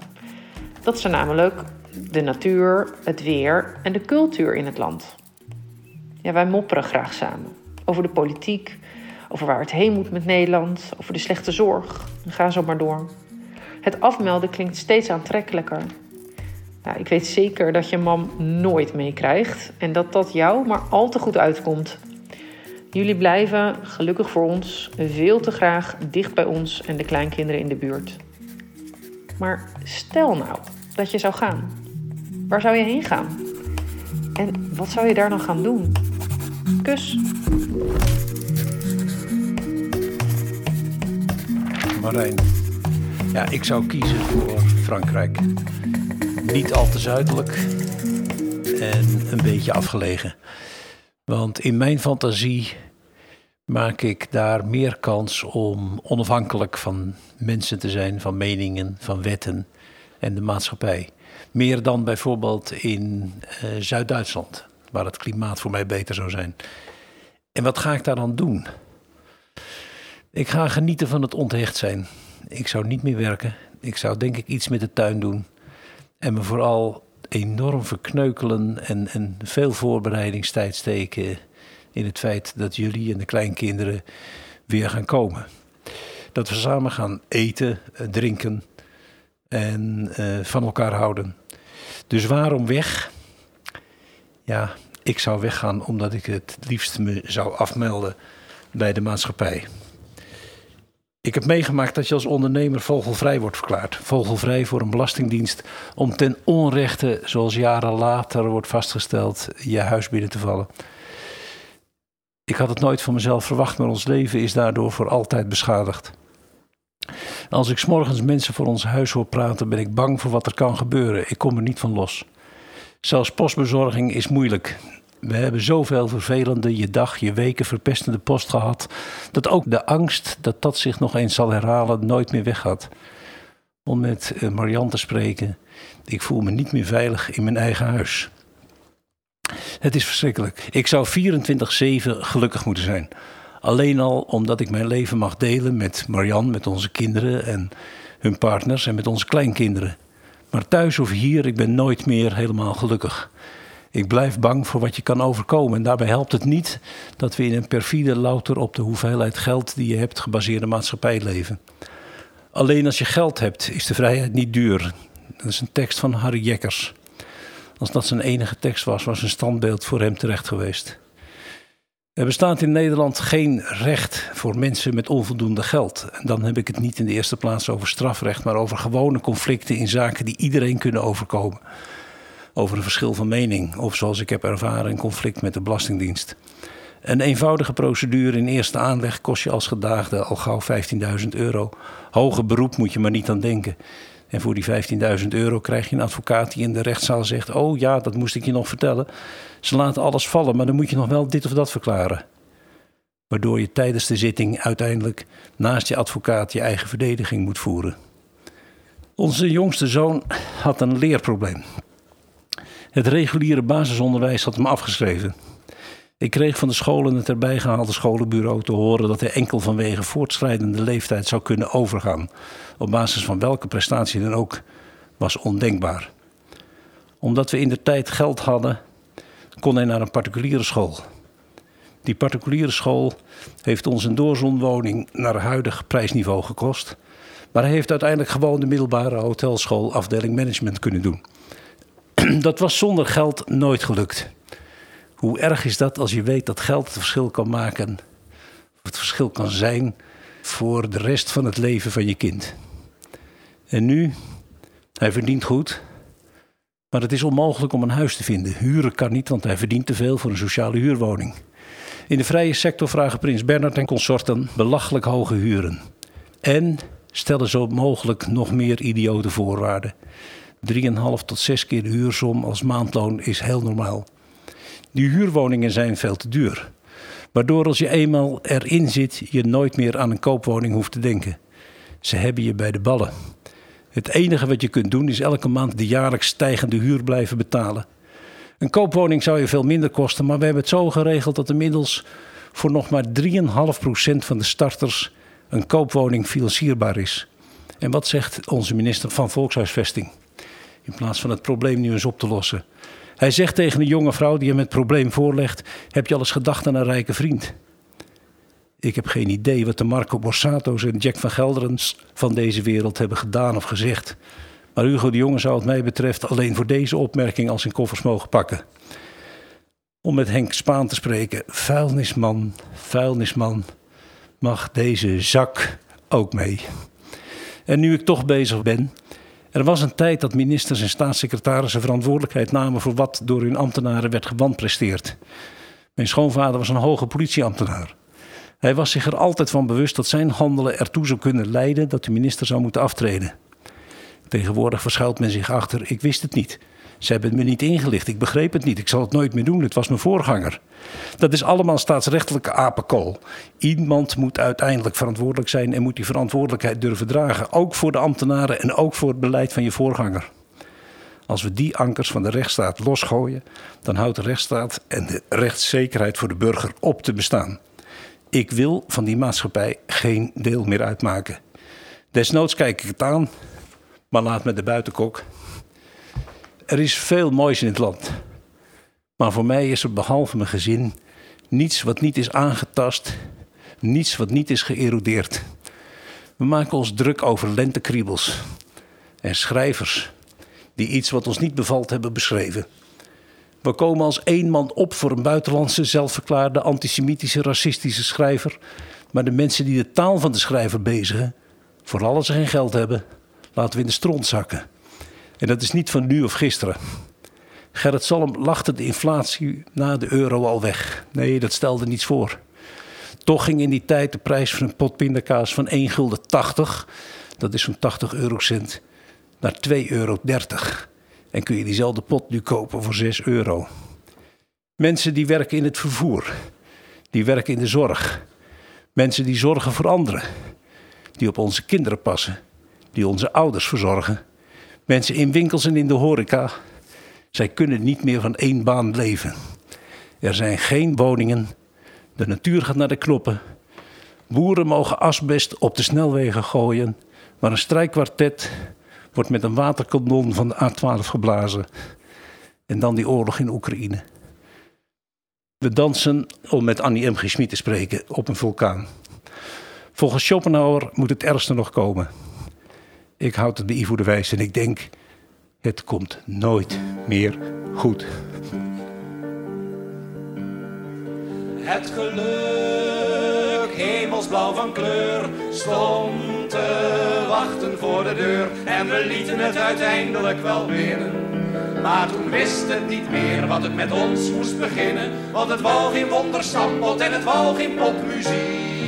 Dat zijn namelijk de natuur, het weer en de cultuur in het land. Ja, wij mopperen graag samen over de politiek, over waar het heen moet met Nederland, over de slechte zorg. Ga zo maar door. Het afmelden klinkt steeds aantrekkelijker. Ik weet zeker dat je mam nooit meekrijgt en dat dat jou maar al te goed uitkomt. Jullie blijven, gelukkig voor ons, veel te graag dicht bij ons en de kleinkinderen in de buurt. Maar stel nou dat je zou gaan. Waar zou je heen gaan? En wat zou je daar dan gaan doen? Kus. Marijn. Ja, ik zou kiezen voor Frankrijk. Niet al te zuidelijk en een beetje afgelegen. Want in mijn fantasie maak ik daar meer kans om onafhankelijk van mensen te zijn, van meningen, van wetten en de maatschappij. Meer dan bijvoorbeeld in eh, Zuid-Duitsland, waar het klimaat voor mij beter zou zijn. En wat ga ik daar dan doen? Ik ga genieten van het onthecht zijn. Ik zou niet meer werken. Ik zou denk ik iets met de tuin doen. En me vooral enorm verkneukelen en, en veel voorbereidingstijd steken in het feit dat jullie en de kleinkinderen weer gaan komen. Dat we samen gaan eten, eh, drinken en eh, van elkaar houden. Dus waarom weg? Ja, ik zou weggaan omdat ik het liefst me zou afmelden bij de maatschappij. Ik heb meegemaakt dat je als ondernemer vogelvrij wordt verklaard. Vogelvrij voor een belastingdienst om ten onrechte, zoals jaren later wordt vastgesteld, je huis binnen te vallen. Ik had het nooit van mezelf verwacht, maar ons leven is daardoor voor altijd beschadigd. Als ik 's morgens mensen voor ons huis hoor praten, ben ik bang voor wat er kan gebeuren. Ik kom er niet van los. Zelfs postbezorging is moeilijk. We hebben zoveel vervelende, je dag, je weken verpestende post gehad, dat ook de angst dat dat zich nog eens zal herhalen nooit meer weggaat. Om met eh, Marianne te spreken, ik voel me niet meer veilig in mijn eigen huis. Het is verschrikkelijk. Ik zou 24-7 gelukkig moeten zijn. Alleen al omdat ik mijn leven mag delen met Marianne, met onze kinderen en hun partners en met onze kleinkinderen. Maar thuis of hier, ik ben nooit meer helemaal gelukkig. Ik blijf bang voor wat je kan overkomen. En daarbij helpt het niet dat we in een perfide, louter op de hoeveelheid geld die je hebt gebaseerde maatschappij leven. Alleen als je geld hebt, is de vrijheid niet duur. Dat is een tekst van Harry Jekkers. Als dat zijn enige tekst was, was een standbeeld voor hem terecht geweest. Er bestaat in Nederland geen recht voor mensen met onvoldoende geld. En dan heb ik het niet in de eerste plaats over strafrecht, maar over gewone conflicten in zaken die iedereen kunnen overkomen. Over een verschil van mening, of zoals ik heb ervaren, een conflict met de Belastingdienst. Een eenvoudige procedure in eerste aanleg kost je als gedaagde al gauw 15.000 euro. Hoger beroep moet je maar niet aan denken. En voor die 15.000 euro krijg je een advocaat die in de rechtszaal zegt: Oh ja, dat moest ik je nog vertellen. Ze laten alles vallen, maar dan moet je nog wel dit of dat verklaren. Waardoor je tijdens de zitting uiteindelijk naast je advocaat je eigen verdediging moet voeren. Onze jongste zoon had een leerprobleem. Het reguliere basisonderwijs had hem afgeschreven. Ik kreeg van de school en het erbij gehaalde scholenbureau te horen dat hij enkel vanwege voortschrijdende leeftijd zou kunnen overgaan. Op basis van welke prestatie dan ook, was ondenkbaar. Omdat we in de tijd geld hadden, kon hij naar een particuliere school. Die particuliere school heeft ons een doorzonwoning naar huidig prijsniveau gekost. Maar hij heeft uiteindelijk gewoon de middelbare hotelschool afdeling management kunnen doen. Dat was zonder geld nooit gelukt. Hoe erg is dat als je weet dat geld het verschil kan maken, of het verschil kan zijn voor de rest van het leven van je kind? En nu, hij verdient goed, maar het is onmogelijk om een huis te vinden. Huren kan niet, want hij verdient te veel voor een sociale huurwoning. In de vrije sector vragen Prins Bernhard en consorten belachelijk hoge huren. En stellen zo mogelijk nog meer idiote voorwaarden. 3,5 tot 6 keer de huursom als maandloon is heel normaal. Die huurwoningen zijn veel te duur. Waardoor als je eenmaal erin zit, je nooit meer aan een koopwoning hoeft te denken. Ze hebben je bij de ballen. Het enige wat je kunt doen is elke maand de jaarlijks stijgende huur blijven betalen. Een koopwoning zou je veel minder kosten, maar we hebben het zo geregeld dat inmiddels voor nog maar 3,5% van de starters een koopwoning financierbaar is. En wat zegt onze minister van Volkshuisvesting? In plaats van het probleem nu eens op te lossen. Hij zegt tegen een jonge vrouw die hem het probleem voorlegt: Heb je al eens gedacht aan een rijke vriend? Ik heb geen idee wat de Marco Borsato's en Jack van Gelderens van deze wereld hebben gedaan of gezegd. Maar Hugo de Jonge zou het mij betreft alleen voor deze opmerking als in koffers mogen pakken. Om met Henk Spaan te spreken, vuilnisman, vuilnisman, mag deze zak ook mee. En nu ik toch bezig ben, er was een tijd dat ministers en staatssecretarissen verantwoordelijkheid namen voor wat door hun ambtenaren werd gewanpresteerd. Mijn schoonvader was een hoge politieambtenaar. Hij was zich er altijd van bewust dat zijn handelen ertoe zou kunnen leiden dat de minister zou moeten aftreden. Tegenwoordig verschuilt men zich achter: ik wist het niet. Ze hebben me niet ingelicht, ik begreep het niet, ik zal het nooit meer doen, het was mijn voorganger. Dat is allemaal staatsrechtelijke apenkool. Iemand moet uiteindelijk verantwoordelijk zijn en moet die verantwoordelijkheid durven dragen, ook voor de ambtenaren en ook voor het beleid van je voorganger. Als we die ankers van de rechtsstaat losgooien, dan houdt de rechtsstaat en de rechtszekerheid voor de burger op te bestaan. Ik wil van die maatschappij geen deel meer uitmaken. Desnoods kijk ik het aan, maar laat me de buitenkok. Er is veel moois in het land. Maar voor mij is er behalve mijn gezin niets wat niet is aangetast, niets wat niet is geërodeerd. We maken ons druk over lentekriebels en schrijvers die iets wat ons niet bevalt hebben beschreven. We komen als één man op voor een buitenlandse, zelfverklaarde, antisemitische, racistische schrijver. Maar de mensen die de taal van de schrijver bezigen, vooral als ze geen geld hebben, laten we in de stront zakken. En dat is niet van nu of gisteren. Gerrit Salm lachte de inflatie na de euro al weg. Nee, dat stelde niets voor. Toch ging in die tijd de prijs van een pot pindakaas van 1 gulden 80, dat is zo'n 80 eurocent, naar 2,30 euro. En kun je diezelfde pot nu kopen voor 6 euro. Mensen die werken in het vervoer, die werken in de zorg. Mensen die zorgen voor anderen, die op onze kinderen passen, die onze ouders verzorgen. Mensen in winkels en in de horeca. Zij kunnen niet meer van één baan leven. Er zijn geen woningen. De natuur gaat naar de knoppen. Boeren mogen asbest op de snelwegen gooien. Maar een strijkkwartet wordt met een waterkanon van de A12 geblazen. En dan die oorlog in Oekraïne. We dansen, om met Annie M. G. Te spreken, op een vulkaan. Volgens Schopenhauer moet het ergste nog komen. Ik houd het bij Ivo de Wijs en ik denk, het komt nooit meer goed. Het geluk, hemelsblauw van kleur, stond te wachten voor de deur. En we lieten het uiteindelijk wel winnen. Maar toen wist het niet meer wat het met ons moest beginnen. Want het wou geen wonderstampot en het wou geen popmuziek.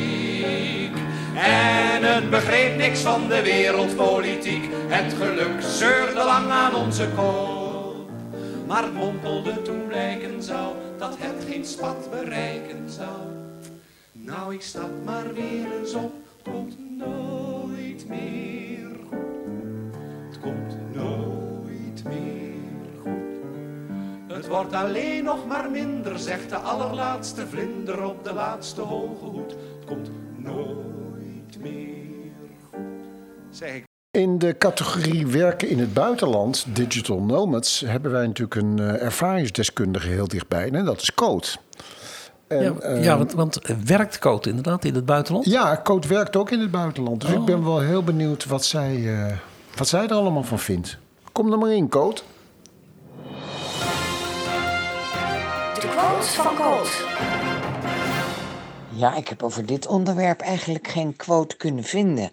En het begreep niks van de wereldpolitiek. Het geluk zeurde lang aan onze kop. Maar het mompelde toen blijken zou dat het geen spat bereiken zou. Nou, ik stap maar weer eens op, komt nooit meer goed. Het komt nooit meer goed. Het wordt alleen nog maar minder, zegt de allerlaatste vlinder op de laatste hoge hoed. Het komt nooit zeg ik. In de categorie werken in het buitenland, digital nomads, hebben wij natuurlijk een eh, ervaringsdeskundige heel dichtbij. En dat is Code. En, ja, eh, ja, want, want werkt Coot inderdaad in het buitenland? Ja, Code werkt ook in het buitenland. Dus ik ben wel heel benieuwd wat zij, eh, wat zij er allemaal van vindt. Kom er maar in, Code. De quote van Colt. Ja, ik heb over dit onderwerp eigenlijk geen quote kunnen vinden.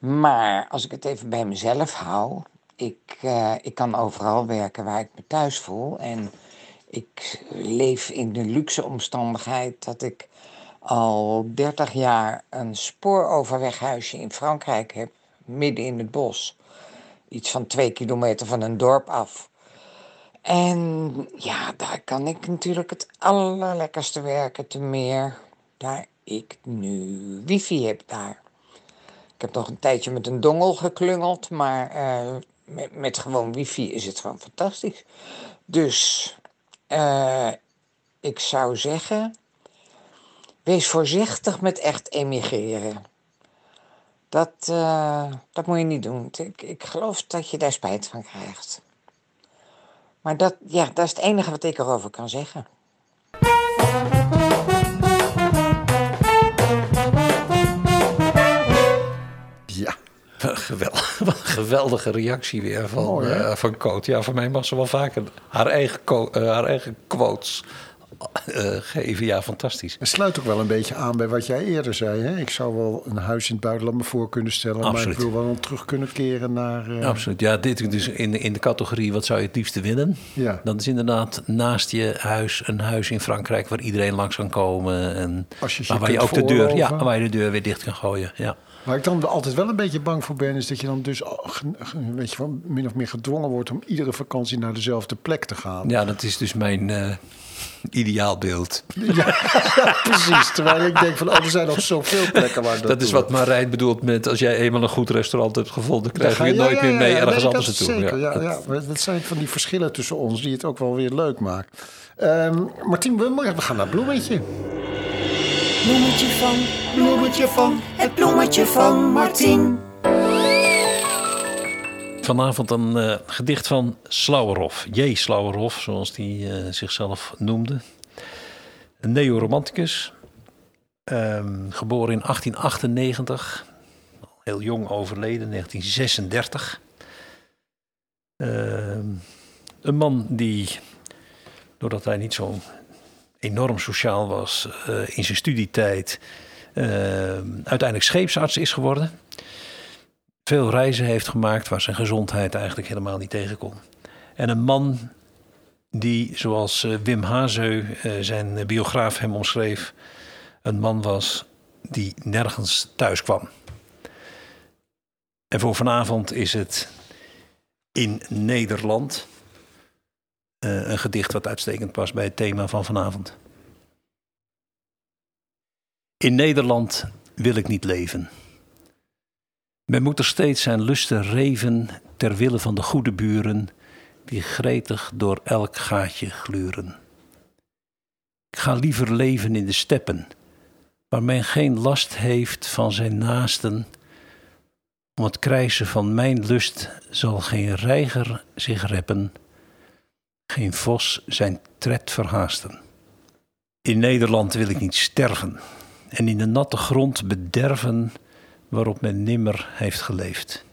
Maar als ik het even bij mezelf hou, ik, eh, ik kan overal werken waar ik me thuis voel. En ik leef in de luxe omstandigheid dat ik al 30 jaar een spooroverweghuisje in Frankrijk heb, midden in het bos. Iets van twee kilometer van een dorp af. En ja, daar kan ik natuurlijk het allerlekkerste werken, te meer daar ik nu wifi heb daar. Ik heb nog een tijdje met een dongel geklungeld, maar eh, met, met gewoon wifi is het gewoon fantastisch. Dus eh, ik zou zeggen, wees voorzichtig met echt emigreren. Dat, eh, dat moet je niet doen. Ik, ik geloof dat je daar spijt van krijgt. Maar dat, ja, dat is het enige wat ik erover kan zeggen. Geweldig- wat een geweldige reactie weer van, Mooi, eh, van Coot. Ja, voor mij mag ze wel vaker haar eigen, eh, haar eigen quotes eh, geven. Ja, fantastisch. Het sluit ook wel een beetje aan bij wat jij eerder zei. Hè? Ik zou wel een huis in het buitenland me voor kunnen stellen. Maar ik wil wel terug kunnen keren naar... Absoluut. Ja, dit dus in, de- in de categorie wat zou je het liefste willen? Ja. Dat is inderdaad naast je huis een huis in Frankrijk waar iedereen langs kan komen. En Als je je maar waar je ook de deur, ja, waar je de deur weer dicht kan gooien. Ja. Waar ik dan altijd wel een beetje bang voor ben... is dat je dan dus weet je, wel, min of meer gedwongen wordt... om iedere vakantie naar dezelfde plek te gaan. ja, dat is dus mijn eh, ideaalbeeld. Ja, precies. Terwijl ik denk van, oh, er zijn nog zoveel plekken waar Dat is wat Marijn bedoelt met als jij eenmaal een goed restaurant hebt gevonden, krijg je het ja, nooit meer mee ergens anders dat naartoe. Zeker, ja, ja, dat zijn van die verschillen tussen ons die het ook wel weer leuk maakt. Ehm Martien, we, we gaan naar Bloemetje. Bloemetje van, bloemetje van, het bloemetje van Martien. Vanavond een eh, gedicht van Slauerhoff. J. Slauerhoff, zoals hij eh, zichzelf noemde. Een neoromanticus. Ehm, geboren in 1898. Heel jong overleden, 1936. Ehm, een man die doordat hij niet zo enorm sociaal was eh, in zijn studietijd, eh, uiteindelijk scheepsarts is geworden. Veel reizen heeft gemaakt waar zijn gezondheid eigenlijk helemaal niet tegen kon. En een man die, zoals eh, Wim Hazeu, zijn biograaf hem omschreef, een man was die nergens thuis kwam. En voor vanavond is het in Nederland eh, een gedicht wat uitstekend past bij het thema van vanavond. In Nederland wil ik niet leven. Men moet er steeds zijn lusten reven ter wille van de goede buren die gretig door elk gaatje gluren. Ik ga liever leven in de steppen, waar men geen last heeft van zijn naasten. Om het krijsen van mijn lust zal geen reiger zich reppen, geen vos zijn tred verhaasten. In Nederland wil ik niet sterven en in de natte grond bederven waarop men nimmer heeft geleefd.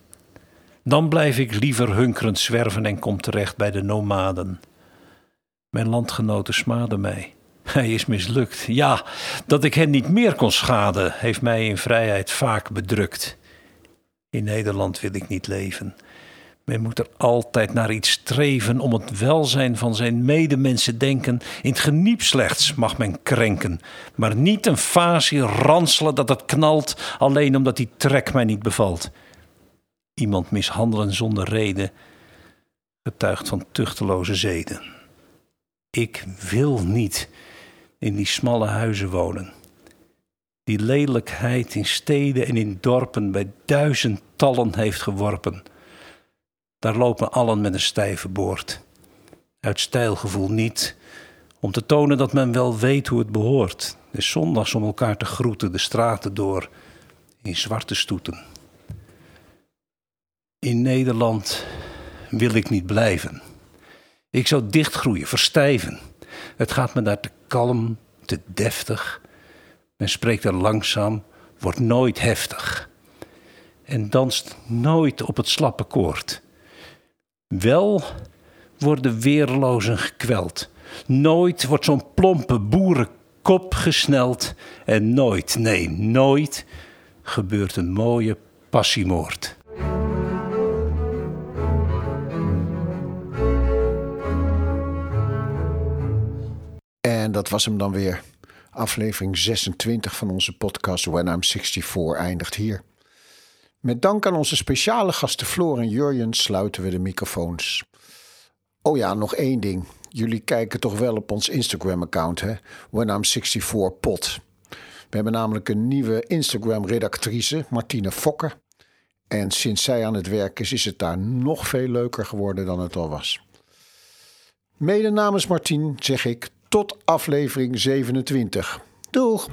Dan blijf ik liever hunkerend zwerven en kom terecht bij de nomaden. Mijn landgenoten smaden mij. Hij is mislukt. Ja, dat ik hen niet meer kon schaden, heeft mij in vrijheid vaak bedrukt. In Nederland wil ik niet leven. Men moet er altijd naar iets streven om het welzijn van zijn medemensen denken. In het geniep slechts mag men krenken, maar niet een fasie ranselen dat het knalt, alleen omdat die trek mij niet bevalt. Iemand mishandelen zonder reden getuigt van tuchteloze zeden. Ik wil niet in die smalle huizen wonen. Die lelijkheid in steden en in dorpen bij duizendtallen heeft geworpen. Daar lopen allen met een stijve boord. Uit stijlgevoel niet, om te tonen dat men wel weet hoe het behoort. De zondags om elkaar te groeten, de straten door, in zwarte stoeten. In Nederland wil ik niet blijven. Ik zou dichtgroeien, verstijven. Het gaat me daar te kalm, te deftig. Men spreekt er langzaam, wordt nooit heftig. En danst nooit op het slappe koord. Wel worden weerlozen gekweld. Nooit wordt zo'n plompe boerenkop gesneld. En nooit, nee, nooit gebeurt een mooie passiemoord. En dat was hem dan weer. Aflevering 26 van onze podcast When I'm 64 eindigt hier. Met dank aan onze speciale gasten Floor en Jurjen sluiten we de microfoons. Oh ja, nog één ding. Jullie kijken toch wel op ons Instagram-account, hè? When I'm 64 pot. We hebben namelijk een nieuwe Instagram-redactrice, Martine Fokker. En sinds zij aan het werk is, is het daar nog veel leuker geworden dan het al was. Mede namens Martien zeg ik tot aflevering 27. Doeg!